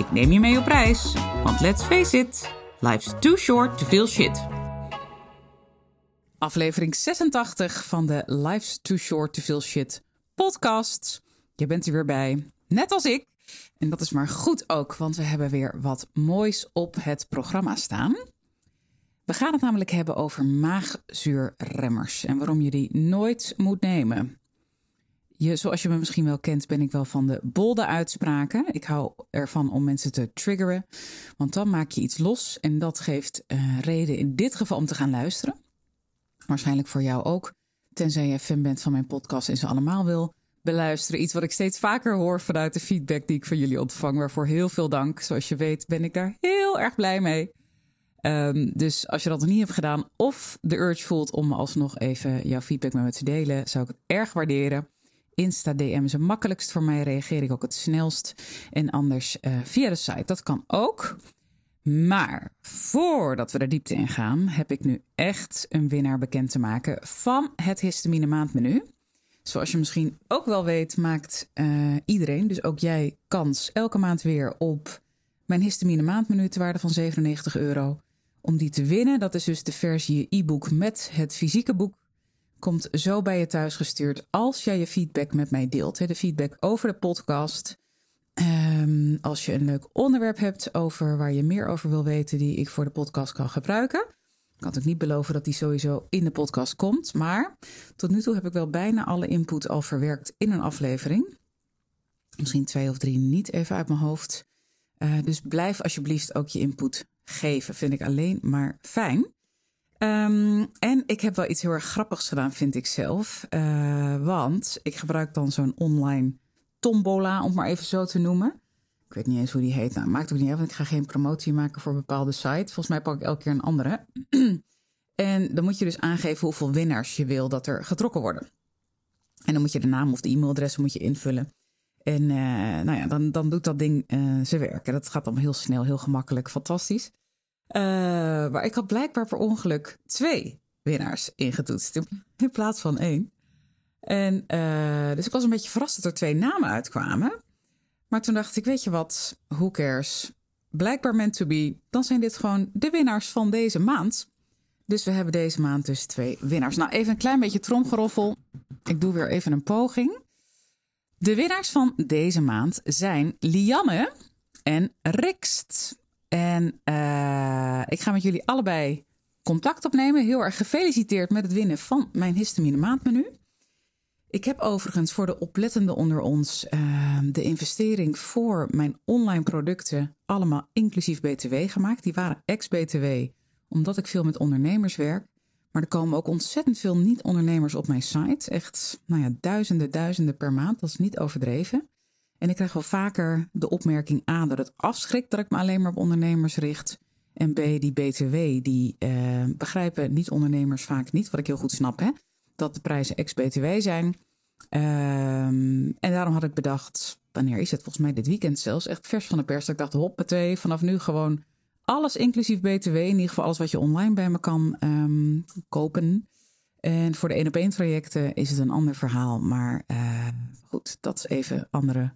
Ik neem je mee op reis, want let's face it, life's too short to feel shit. Aflevering 86 van de Life's Too Short to Feel Shit podcast. Je bent er weer bij, net als ik. En dat is maar goed ook, want we hebben weer wat moois op het programma staan. We gaan het namelijk hebben over maagzuurremmers en waarom je die nooit moet nemen. Je, zoals je me misschien wel kent, ben ik wel van de bolde uitspraken. Ik hou ervan om mensen te triggeren, want dan maak je iets los en dat geeft uh, reden in dit geval om te gaan luisteren. Waarschijnlijk voor jou ook, tenzij je fan bent van mijn podcast en ze allemaal wil beluisteren. Iets wat ik steeds vaker hoor vanuit de feedback die ik van jullie ontvang, waarvoor heel veel dank. Zoals je weet ben ik daar heel erg blij mee. Um, dus als je dat nog niet hebt gedaan of de urge voelt om alsnog even jouw feedback met me te delen, zou ik het erg waarderen. Insta DM is het makkelijkst voor mij, reageer ik ook het snelst. En anders uh, via de site, dat kan ook. Maar voordat we er diepte in gaan, heb ik nu echt een winnaar bekend te maken van het histamine maandmenu. Zoals je misschien ook wel weet, maakt uh, iedereen, dus ook jij, kans elke maand weer op mijn histamine maandmenu te waarde van 97 euro. Om die te winnen, dat is dus de versie e-book met het fysieke boek komt zo bij je thuis gestuurd als jij je feedback met mij deelt. De feedback over de podcast. Um, als je een leuk onderwerp hebt over waar je meer over wil weten, die ik voor de podcast kan gebruiken. Ik kan ook niet beloven dat die sowieso in de podcast komt. Maar tot nu toe heb ik wel bijna alle input al verwerkt in een aflevering. Misschien twee of drie niet even uit mijn hoofd. Uh, dus blijf alsjeblieft ook je input geven. Vind ik alleen maar fijn. Um, en ik heb wel iets heel erg grappigs gedaan, vind ik zelf. Uh, want ik gebruik dan zo'n online tombola, om maar even zo te noemen. Ik weet niet eens hoe die heet. Nou, maakt ook niet uit, want ik ga geen promotie maken voor een bepaalde site. Volgens mij pak ik elke keer een andere. en dan moet je dus aangeven hoeveel winnaars je wil dat er getrokken worden. En dan moet je de naam of de e-mailadres moet je invullen. En uh, nou ja, dan, dan doet dat ding uh, zijn werk. En dat gaat dan heel snel, heel gemakkelijk, fantastisch. Uh, maar ik had blijkbaar per ongeluk twee winnaars ingetoetst in plaats van één. En uh, dus ik was een beetje verrast dat er twee namen uitkwamen. Maar toen dacht ik, weet je wat, who cares? Blijkbaar meant to be, dan zijn dit gewoon de winnaars van deze maand. Dus we hebben deze maand dus twee winnaars. Nou, even een klein beetje tromgeroffel. Ik doe weer even een poging. De winnaars van deze maand zijn Lianne en Rikst. En uh, ik ga met jullie allebei contact opnemen. Heel erg gefeliciteerd met het winnen van mijn histamine maandmenu. Ik heb overigens voor de oplettenden onder ons uh, de investering voor mijn online producten allemaal inclusief BTW gemaakt. Die waren ex-BTW, omdat ik veel met ondernemers werk. Maar er komen ook ontzettend veel niet-ondernemers op mijn site. Echt, nou ja, duizenden, duizenden per maand. Dat is niet overdreven. En ik krijg wel vaker de opmerking A dat het afschrikt dat ik me alleen maar op ondernemers richt. En B, die BTW, die uh, begrijpen niet-ondernemers vaak niet, wat ik heel goed snap, hè? dat de prijzen ex-BTW zijn. Um, en daarom had ik bedacht, wanneer is het? Volgens mij dit weekend zelfs, echt vers van de pers. Dat ik dacht, hoppatee, vanaf nu gewoon alles inclusief BTW. In ieder geval alles wat je online bij me kan um, kopen. En voor de 1 op 1 trajecten is het een ander verhaal. Maar uh, goed, dat is even andere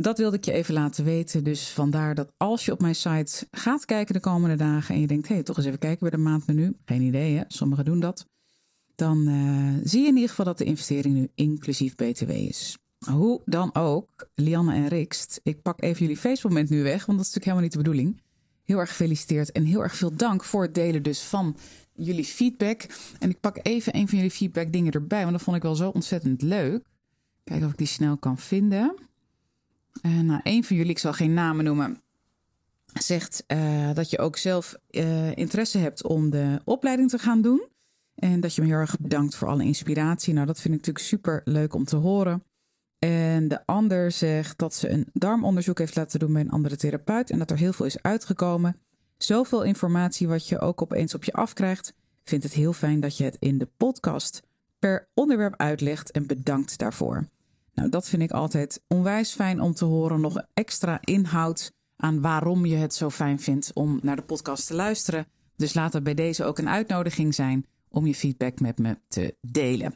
dat wilde ik je even laten weten. Dus vandaar dat als je op mijn site gaat kijken de komende dagen en je denkt, hé, hey, toch eens even kijken bij de maandmenu. Geen idee, hè? Sommigen doen dat. Dan uh, zie je in ieder geval dat de investering nu inclusief BTW is. Hoe dan ook, Lianne en Rikst, ik pak even jullie Facebook-moment nu weg, want dat is natuurlijk helemaal niet de bedoeling. Heel erg gefeliciteerd en heel erg veel dank voor het delen dus van jullie feedback. En ik pak even een van jullie feedback dingen erbij, want dat vond ik wel zo ontzettend leuk. Kijken of ik die snel kan vinden. Uh, nou, een van jullie, ik zal geen namen noemen, zegt uh, dat je ook zelf uh, interesse hebt om de opleiding te gaan doen. En dat je me heel erg bedankt voor alle inspiratie. Nou, dat vind ik natuurlijk super leuk om te horen. En de ander zegt dat ze een darmonderzoek heeft laten doen bij een andere therapeut en dat er heel veel is uitgekomen. Zoveel informatie wat je ook opeens op je afkrijgt. Vindt het heel fijn dat je het in de podcast per onderwerp uitlegt en bedankt daarvoor. Nou, dat vind ik altijd onwijs fijn om te horen. Nog extra inhoud aan waarom je het zo fijn vindt om naar de podcast te luisteren. Dus laat het bij deze ook een uitnodiging zijn om je feedback met me te delen.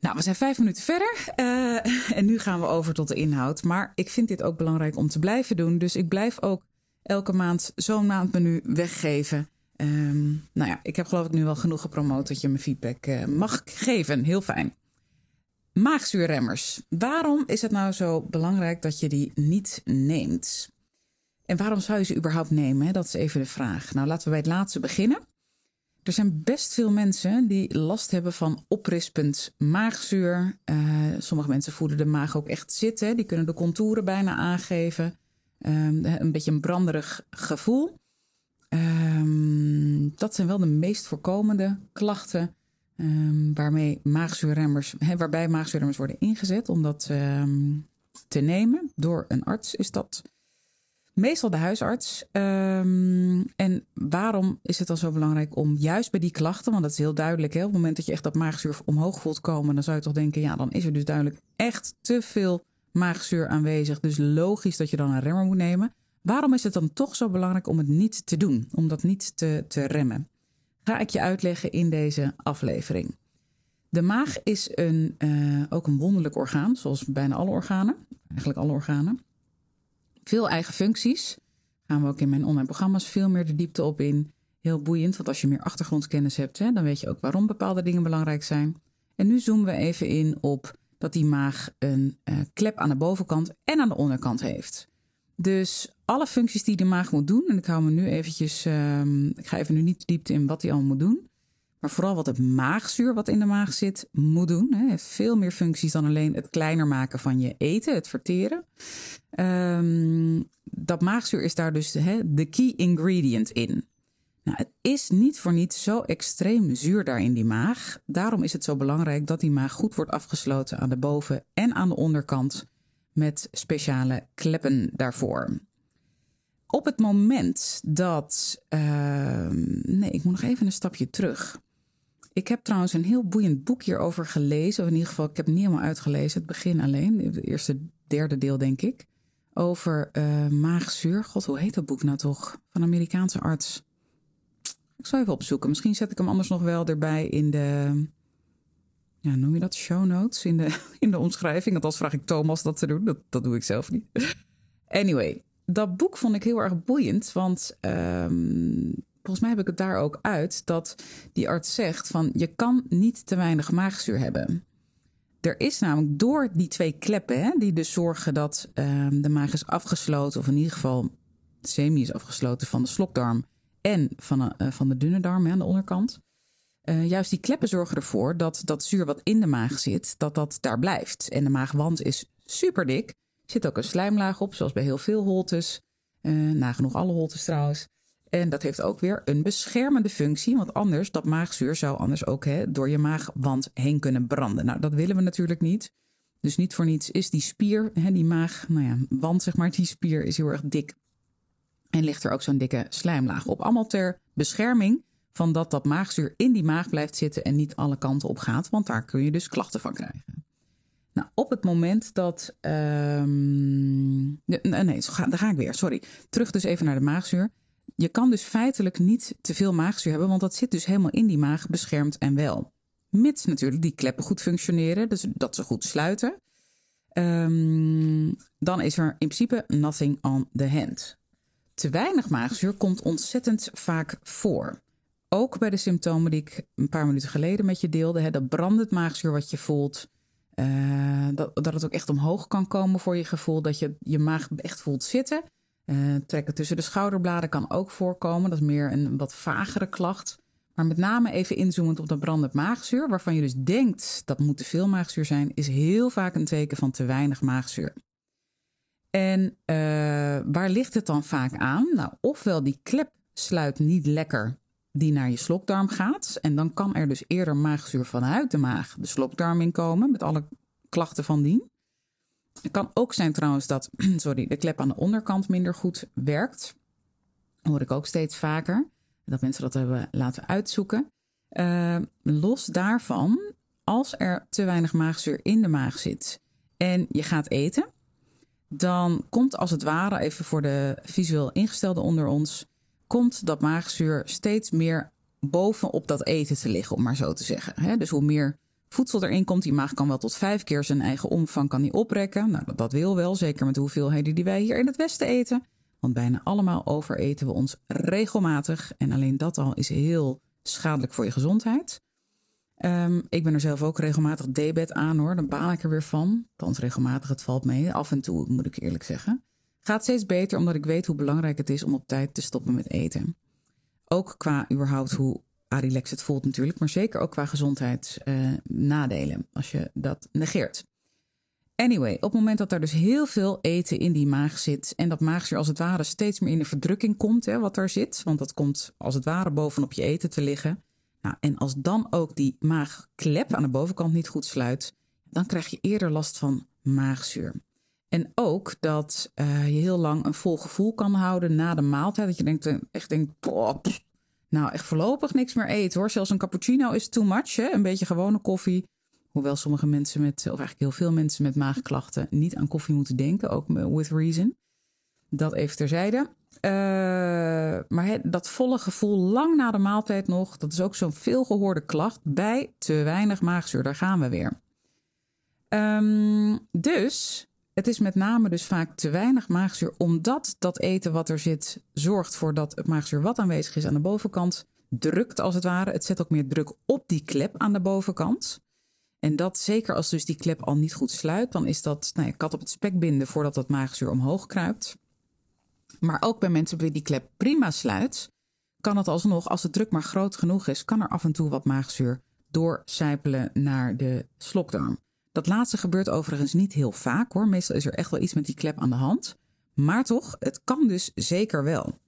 Nou, we zijn vijf minuten verder uh, en nu gaan we over tot de inhoud. Maar ik vind dit ook belangrijk om te blijven doen. Dus ik blijf ook elke maand zo'n maandmenu weggeven. Um, nou ja, ik heb geloof ik nu wel genoeg gepromoot dat je me feedback uh, mag geven. Heel fijn. Maagzuurremmers. Waarom is het nou zo belangrijk dat je die niet neemt? En waarom zou je ze überhaupt nemen? Dat is even de vraag. Nou, laten we bij het laatste beginnen. Er zijn best veel mensen die last hebben van oprispend maagzuur. Uh, sommige mensen voelen de maag ook echt zitten. Die kunnen de contouren bijna aangeven. Um, een beetje een branderig gevoel. Um, dat zijn wel de meest voorkomende klachten um, waarmee maagzuurremmers, waarbij maagzuurremmers worden ingezet om dat te nemen. Door een arts is dat meestal de huisarts. Um, en waarom is het dan zo belangrijk om juist bij die klachten, want dat is heel duidelijk, op het moment dat je echt dat maagzuur omhoog voelt komen, dan zou je toch denken, ja, dan is er dus duidelijk echt te veel maagzuur aanwezig. Dus logisch dat je dan een remmer moet nemen. Waarom is het dan toch zo belangrijk om het niet te doen, om dat niet te, te remmen? Ga ik je uitleggen in deze aflevering. De maag is een, uh, ook een wonderlijk orgaan, zoals bijna alle organen, eigenlijk alle organen. Veel eigen functies. Gaan we ook in mijn online programma's veel meer de diepte op in. Heel boeiend, want als je meer achtergrondkennis hebt, hè, dan weet je ook waarom bepaalde dingen belangrijk zijn. En nu zoomen we even in op dat die maag een uh, klep aan de bovenkant en aan de onderkant heeft. Dus alle functies die de maag moet doen, en ik hou me nu eventjes, uh, ik ga even nu niet diepte in wat die allemaal moet doen. Maar vooral wat het maagzuur wat in de maag zit moet doen. Hè. Heeft veel meer functies dan alleen het kleiner maken van je eten, het verteren. Um, dat maagzuur is daar dus hè, de key ingredient in. Nou, het is niet voor niets zo extreem zuur daar in die maag. Daarom is het zo belangrijk dat die maag goed wordt afgesloten aan de boven- en aan de onderkant met speciale kleppen daarvoor. Op het moment dat. Uh, nee, ik moet nog even een stapje terug. Ik heb trouwens een heel boeiend boek hierover gelezen. Of in ieder geval, ik heb het niet helemaal uitgelezen. Het begin alleen. Het eerste, derde deel, denk ik. Over uh, maagzuur. God, hoe heet dat boek nou toch? Van een Amerikaanse arts. Ik zal even opzoeken. Misschien zet ik hem anders nog wel erbij in de. Ja, noem je dat? Show notes in de, in de omschrijving. Althans vraag ik Thomas dat te doen. Dat, dat doe ik zelf niet. Anyway, dat boek vond ik heel erg boeiend. Want um, volgens mij heb ik het daar ook uit, dat die arts zegt van je kan niet te weinig maagzuur hebben. Er is namelijk door die twee kleppen, hè, die dus zorgen dat uh, de maag is afgesloten, of in ieder geval semi is afgesloten van de slokdarm en van, uh, van de dunne darm hè, aan de onderkant. Uh, juist die kleppen zorgen ervoor dat dat zuur wat in de maag zit, dat dat daar blijft. En de maagwand is super dik. Er zit ook een slijmlaag op, zoals bij heel veel holtes. Uh, nagenoeg alle holtes trouwens. En dat heeft ook weer een beschermende functie, want anders, dat maagzuur zou anders ook hè, door je maagwand heen kunnen branden. Nou, dat willen we natuurlijk niet. Dus niet voor niets is die spier, hè, die maag, nou ja, zeg maar, die spier is heel erg dik. En ligt er ook zo'n dikke slijmlaag op. Allemaal ter bescherming van dat dat maagzuur in die maag blijft zitten en niet alle kanten op gaat, want daar kun je dus klachten van krijgen. Nou, op het moment dat. Um, nee, nee, daar ga ik weer. Sorry. Terug dus even naar de maagzuur. Je kan dus feitelijk niet te veel maagzuur hebben, want dat zit dus helemaal in die maag beschermd en wel. Mits natuurlijk die kleppen goed functioneren, dus dat ze goed sluiten. Um, dan is er in principe nothing on the hand. Te weinig maagzuur komt ontzettend vaak voor. Ook bij de symptomen die ik een paar minuten geleden met je deelde. Hè, dat brandend maagzuur wat je voelt. Uh, dat, dat het ook echt omhoog kan komen voor je gevoel. Dat je je maag echt voelt zitten. Uh, trekken tussen de schouderbladen kan ook voorkomen. Dat is meer een wat vagere klacht. Maar met name even inzoomend op dat brandend maagzuur, waarvan je dus denkt dat moet te veel maagzuur zijn, is heel vaak een teken van te weinig maagzuur. En uh, waar ligt het dan vaak aan? Nou, ofwel die klep sluit niet lekker die naar je slokdarm gaat. En dan kan er dus eerder maagzuur vanuit de maag de slokdarm inkomen, met alle klachten van dien. Het kan ook zijn trouwens dat sorry, de klep aan de onderkant minder goed werkt. Dat hoor ik ook steeds vaker. Dat mensen dat hebben laten uitzoeken. Uh, los daarvan, als er te weinig maagzuur in de maag zit en je gaat eten, dan komt als het ware, even voor de visueel ingestelde onder ons, komt dat maagzuur steeds meer bovenop dat eten te liggen, om maar zo te zeggen. Dus hoe meer voedsel erin komt, die maag kan wel tot vijf keer zijn eigen omvang kan die oprekken. Nou, dat, wil wel, zeker met de hoeveelheden die wij hier in het Westen eten. Want bijna allemaal overeten we ons regelmatig. En alleen dat al is heel schadelijk voor je gezondheid. Um, ik ben er zelf ook regelmatig debet aan hoor. Dan baal ik er weer van. Althans, regelmatig, het valt mee. Af en toe, moet ik eerlijk zeggen. Gaat steeds beter omdat ik weet hoe belangrijk het is om op tijd te stoppen met eten. Ook qua überhaupt hoe Arilex het voelt natuurlijk, maar zeker ook qua gezondheidsnadelen uh, als je dat negeert. Anyway, op het moment dat er dus heel veel eten in die maag zit en dat maagzuur als het ware steeds meer in de verdrukking komt, hè, wat er zit, want dat komt als het ware bovenop je eten te liggen. Nou, en als dan ook die maagklep aan de bovenkant niet goed sluit, dan krijg je eerder last van maagzuur. En ook dat uh, je heel lang een vol gevoel kan houden na de maaltijd. Dat je denkt, eh, echt denkt, nou echt voorlopig niks meer eten hoor. Zelfs een cappuccino is too much. Hè? Een beetje gewone koffie. Hoewel sommige mensen met, of eigenlijk heel veel mensen met maagklachten niet aan koffie moeten denken. Ook with reason. Dat even terzijde. Uh, maar dat volle gevoel lang na de maaltijd nog, dat is ook zo'n veelgehoorde klacht bij te weinig maagzuur. Daar gaan we weer. Um, dus het is met name dus vaak te weinig maagzuur, omdat dat eten wat er zit zorgt voor dat het maagzuur wat aanwezig is aan de bovenkant drukt als het ware. Het zet ook meer druk op die klep aan de bovenkant. En dat zeker als dus die klep al niet goed sluit, dan is dat nou ja, kat op het spek binden voordat dat maagzuur omhoog kruipt. Maar ook bij mensen bij die klep prima sluit, kan het alsnog, als de druk maar groot genoeg is, kan er af en toe wat maagzuur doorcijpelen naar de slokdarm. Dat laatste gebeurt overigens niet heel vaak hoor. Meestal is er echt wel iets met die klep aan de hand. Maar toch, het kan dus zeker wel.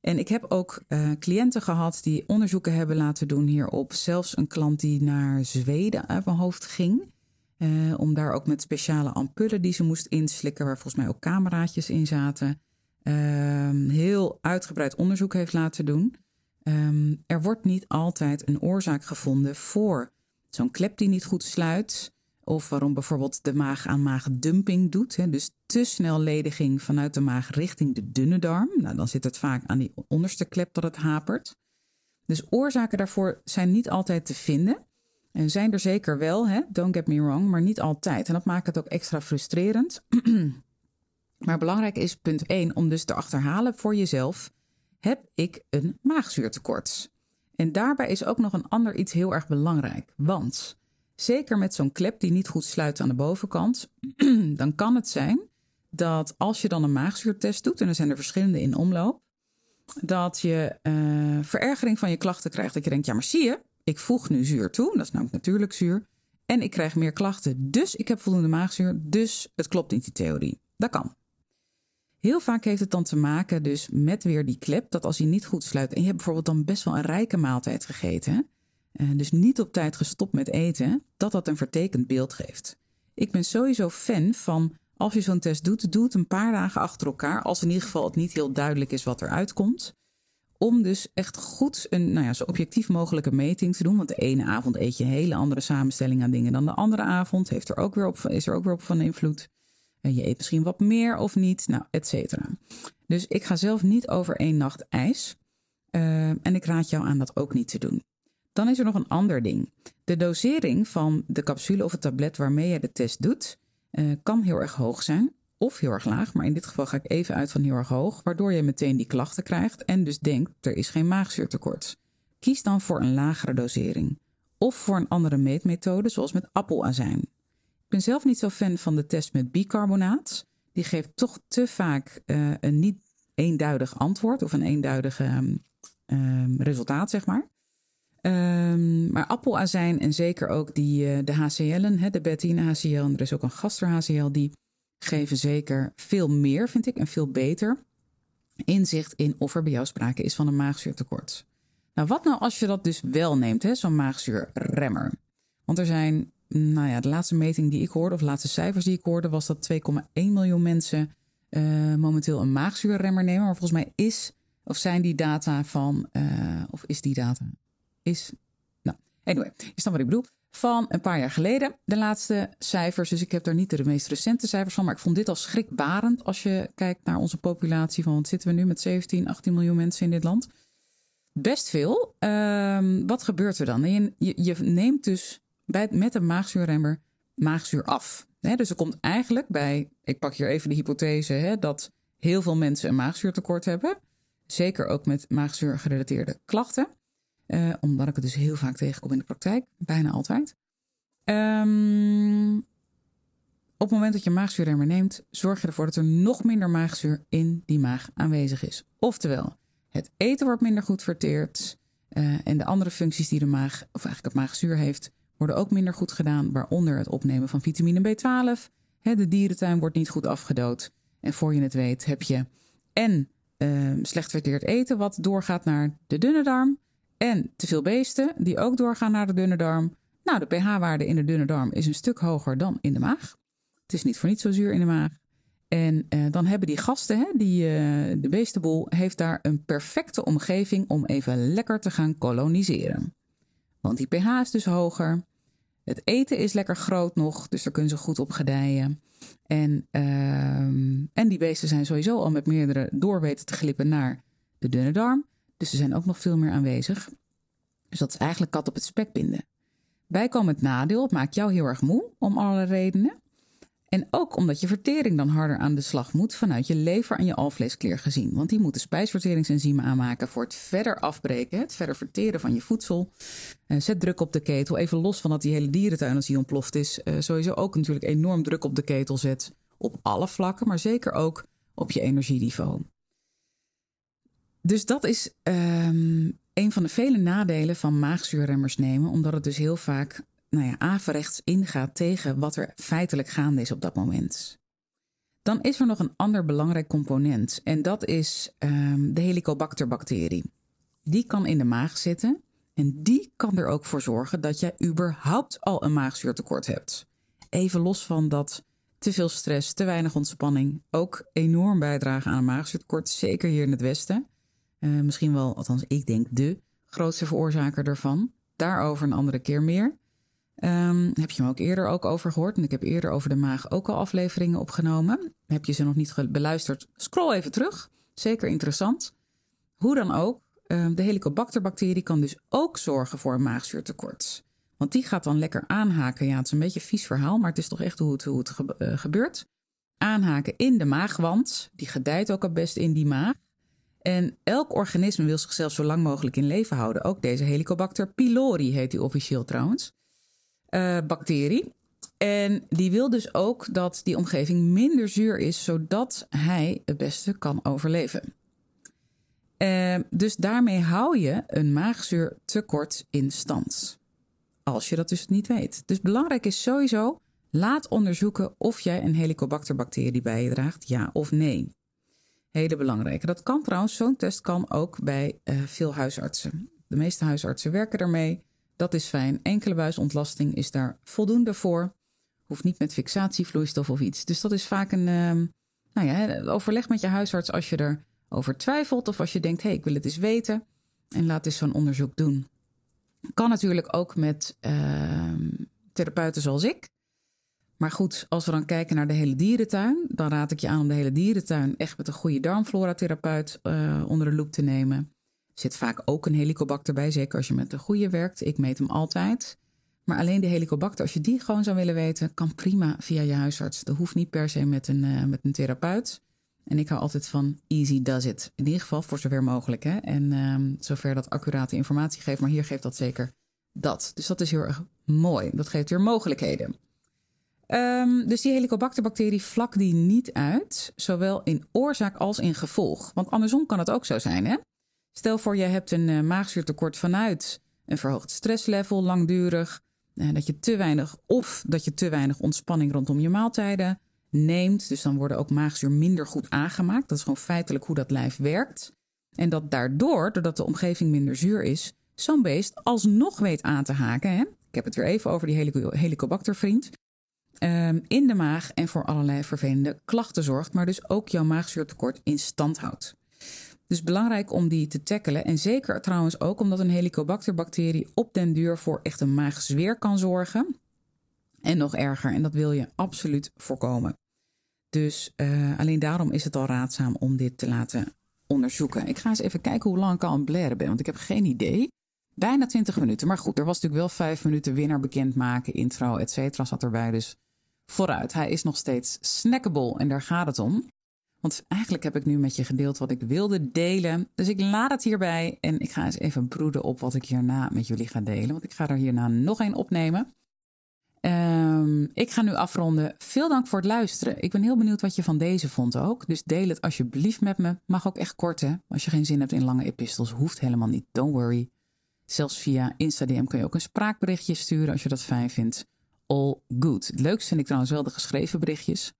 En ik heb ook uh, cliënten gehad die onderzoeken hebben laten doen hierop. Zelfs een klant die naar Zweden uit mijn hoofd ging. Uh, om daar ook met speciale ampullen die ze moest inslikken, waar volgens mij ook cameraatjes in zaten. Uh, heel uitgebreid onderzoek heeft laten doen. Um, er wordt niet altijd een oorzaak gevonden voor zo'n klep die niet goed sluit. Of waarom bijvoorbeeld de maag aan maagdumping doet. Hè? Dus te snel lediging vanuit de maag richting de dunne darm. Nou, dan zit het vaak aan die onderste klep dat het hapert. Dus oorzaken daarvoor zijn niet altijd te vinden. En zijn er zeker wel, hè? don't get me wrong, maar niet altijd. En dat maakt het ook extra frustrerend. maar belangrijk is punt 1 om dus te achterhalen voor jezelf: heb ik een maagzuurtekort? En daarbij is ook nog een ander iets heel erg belangrijk. Want Zeker met zo'n klep die niet goed sluit aan de bovenkant, dan kan het zijn dat als je dan een maagzuurtest doet, en er zijn er verschillende in omloop, dat je uh, verergering van je klachten krijgt. Dat je denkt, ja maar zie je, ik voeg nu zuur toe, dat is namelijk natuurlijk zuur, en ik krijg meer klachten, dus ik heb voldoende maagzuur, dus het klopt niet die theorie. Dat kan. Heel vaak heeft het dan te maken dus met weer die klep, dat als hij niet goed sluit en je hebt bijvoorbeeld dan best wel een rijke maaltijd gegeten, dus niet op tijd gestopt met eten, dat dat een vertekend beeld geeft. Ik ben sowieso fan van als je zo'n test doet, doe het een paar dagen achter elkaar, als in ieder geval het niet heel duidelijk is wat eruit komt. Om dus echt goed een nou ja, zo objectief mogelijke meting te doen. Want de ene avond eet je een hele andere samenstelling aan dingen dan de andere avond. Heeft er ook weer op, is er ook weer op van invloed. En je eet misschien wat meer of niet, nou, et cetera. Dus ik ga zelf niet over één nacht ijs. Uh, en ik raad jou aan dat ook niet te doen. Dan is er nog een ander ding. De dosering van de capsule of het tablet waarmee je de test doet, uh, kan heel erg hoog zijn of heel erg laag. Maar in dit geval ga ik even uit van heel erg hoog, waardoor je meteen die klachten krijgt en dus denkt er is geen maagzuurtekort. Kies dan voor een lagere dosering of voor een andere meetmethode, zoals met appelazijn. Ik ben zelf niet zo fan van de test met bicarbonaat. Die geeft toch te vaak uh, een niet eenduidig antwoord of een eenduidig um, resultaat, zeg maar. Um, maar appelazijn en zeker ook die, uh, de HCL'en, de betine HCL en er is ook een gaster HCL, die geven zeker veel meer, vind ik, en veel beter inzicht in of er bij jou sprake is van een maagzuurtekort. Nou, wat nou als je dat dus wel neemt, zo'n maagzuurremmer? Want er zijn nou ja, de laatste meting die ik hoorde, of de laatste cijfers die ik hoorde, was dat 2,1 miljoen mensen uh, momenteel een maagzuurremmer nemen. Maar volgens mij is, of zijn die data van, uh, of is die data, is, nou, anyway, is dan wat ik bedoel. Van een paar jaar geleden, de laatste cijfers. Dus ik heb daar niet de meest recente cijfers van. Maar ik vond dit al schrikbarend als je kijkt naar onze populatie. Van wat zitten we nu met 17, 18 miljoen mensen in dit land? Best veel. Uh, wat gebeurt er dan? Je, je, je neemt dus bij, met een maagzuurremmer maagzuur af. dus er komt eigenlijk bij, ik pak hier even de hypothese, dat heel veel mensen een maagzuurtekort hebben. Zeker ook met maagzuurgerelateerde klachten. Uh, omdat ik het dus heel vaak tegenkom in de praktijk, bijna altijd. Um, op het moment dat je maagzuurremmer neemt, zorg je ervoor dat er nog minder maagzuur in die maag aanwezig is. Oftewel, het eten wordt minder goed verteerd. Uh, en de andere functies die de maag, of eigenlijk het maagzuur heeft, worden ook minder goed gedaan, waaronder het opnemen van vitamine B12. de dierentuin wordt niet goed afgedood. En voor je het weet heb je en uh, slecht verteerd eten wat doorgaat naar de dunne darm. En te veel beesten die ook doorgaan naar de dunne darm. Nou, de pH-waarde in de dunne darm is een stuk hoger dan in de maag. Het is niet voor niets zo zuur in de maag. En uh, dan hebben die gasten, hè, die, uh, de beestenboel, heeft daar een perfecte omgeving om even lekker te gaan koloniseren. Want die pH is dus hoger. Het eten is lekker groot nog, dus daar kunnen ze goed op gedijen. En, uh, en die beesten zijn sowieso al met meerdere doorweten te glippen naar de dunne darm. Dus ze zijn ook nog veel meer aanwezig. Dus dat is eigenlijk kat op het spek binden. Bijkomend nadeel, het maakt jou heel erg moe om alle redenen. En ook omdat je vertering dan harder aan de slag moet vanuit je lever en je alvleesklier gezien. Want die moeten spijsverteringsenzymen aanmaken voor het verder afbreken, het verder verteren van je voedsel. Uh, zet druk op de ketel. Even los van dat die hele dierentuin als die ontploft is. Uh, sowieso ook natuurlijk enorm druk op de ketel zet. Op alle vlakken, maar zeker ook op je energieniveau. Dus dat is um, een van de vele nadelen van maagzuurremmers nemen, omdat het dus heel vaak nou ja, averechts ingaat tegen wat er feitelijk gaande is op dat moment. Dan is er nog een ander belangrijk component en dat is um, de Helicobacter-bacterie. Die kan in de maag zitten en die kan er ook voor zorgen dat jij überhaupt al een maagzuurtekort hebt. Even los van dat te veel stress, te weinig ontspanning ook enorm bijdragen aan een maagzuurtekort, zeker hier in het Westen. Uh, misschien wel, althans ik denk, de grootste veroorzaker ervan. Daarover een andere keer meer. Um, heb je me ook eerder ook over gehoord. En ik heb eerder over de maag ook al afleveringen opgenomen. Heb je ze nog niet beluisterd? Scroll even terug. Zeker interessant. Hoe dan ook, um, de helicobacterbacterie kan dus ook zorgen voor een maagzuurtekort. Want die gaat dan lekker aanhaken. Ja, het is een beetje vies verhaal, maar het is toch echt hoe het, hoe het ge uh, gebeurt. Aanhaken in de maagwand. Die gedijt ook het best in die maag. En elk organisme wil zichzelf zo lang mogelijk in leven houden. Ook deze Helicobacter pylori heet die officieel trouwens. Uh, bacterie. En die wil dus ook dat die omgeving minder zuur is, zodat hij het beste kan overleven. Uh, dus daarmee hou je een maagzuurtekort in stand. Als je dat dus niet weet. Dus belangrijk is sowieso, laat onderzoeken of jij een Helicobacter bacterie bij je draagt, ja of nee. Hele belangrijke. Dat kan trouwens, zo'n test kan ook bij uh, veel huisartsen. De meeste huisartsen werken ermee. Dat is fijn. Enkele buisontlasting is daar voldoende voor. Hoeft niet met fixatievloeistof of iets. Dus dat is vaak een uh, nou ja, overleg met je huisarts als je erover twijfelt of als je denkt: hé, hey, ik wil het eens weten. En laat eens zo'n onderzoek doen. Kan natuurlijk ook met uh, therapeuten zoals ik. Maar goed, als we dan kijken naar de hele dierentuin, dan raad ik je aan om de hele dierentuin echt met een goede darmflora-therapeut uh, onder de loep te nemen. Er zit vaak ook een helicobacter bij, zeker als je met een goede werkt. Ik meet hem altijd. Maar alleen de helicobacter, als je die gewoon zou willen weten, kan prima via je huisarts. Dat hoeft niet per se met een, uh, met een therapeut. En ik hou altijd van easy does it. In ieder geval voor zover mogelijk. Hè? En uh, zover dat accurate informatie geeft. Maar hier geeft dat zeker dat. Dus dat is heel erg mooi. Dat geeft weer mogelijkheden. Um, dus die helicobacterbacterie vlak die niet uit, zowel in oorzaak als in gevolg. Want andersom kan het ook zo zijn. Hè? Stel voor, je hebt een uh, maagzuurtekort vanuit een verhoogd stresslevel, langdurig. Uh, dat je te weinig of dat je te weinig ontspanning rondom je maaltijden neemt. Dus dan worden ook maagzuur minder goed aangemaakt. Dat is gewoon feitelijk hoe dat lijf werkt. En dat daardoor, doordat de omgeving minder zuur is, zo'n beest alsnog weet aan te haken hè, ik heb het weer even over die helicobactervriend, um, in de maag en voor allerlei vervelende klachten zorgt, maar dus ook jouw maagzuurtekort in stand houdt. Dus belangrijk om die te tackelen. En zeker trouwens ook omdat een helicobacterbacterie op den duur voor echt een maagzweer kan zorgen. En nog erger, en dat wil je absoluut voorkomen. Dus uh, alleen daarom is het al raadzaam om dit te laten onderzoeken. Ik ga eens even kijken hoe lang ik al aan blaren ben, want ik heb geen idee. Bijna 20 minuten. Maar goed, er was natuurlijk wel vijf minuten winnaar bekendmaken, intro, et cetera, zat erbij. Dus vooruit. Hij is nog steeds snackable en daar gaat het om. Want eigenlijk heb ik nu met je gedeeld wat ik wilde delen. Dus ik laat het hierbij en ik ga eens even broeden op wat ik hierna met jullie ga delen. Want ik ga er hierna nog een opnemen. Um, ik ga nu afronden. Veel dank voor het luisteren. Ik ben heel benieuwd wat je van deze vond ook. Dus deel het alsjeblieft met me. Mag ook echt kort hè. Als je geen zin hebt in lange epistels, hoeft helemaal niet. Don't worry. Zelfs via Instagram kun je ook een spraakberichtje sturen als je dat fijn vindt. All good. Het vind ik trouwens wel de geschreven berichtjes.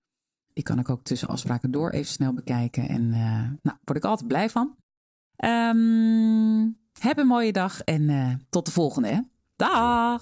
Die kan ik ook tussen afspraken door even snel bekijken. En uh, nou, word ik altijd blij van. Um, heb een mooie dag en uh, tot de volgende. Hè? Dag!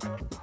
Thank you.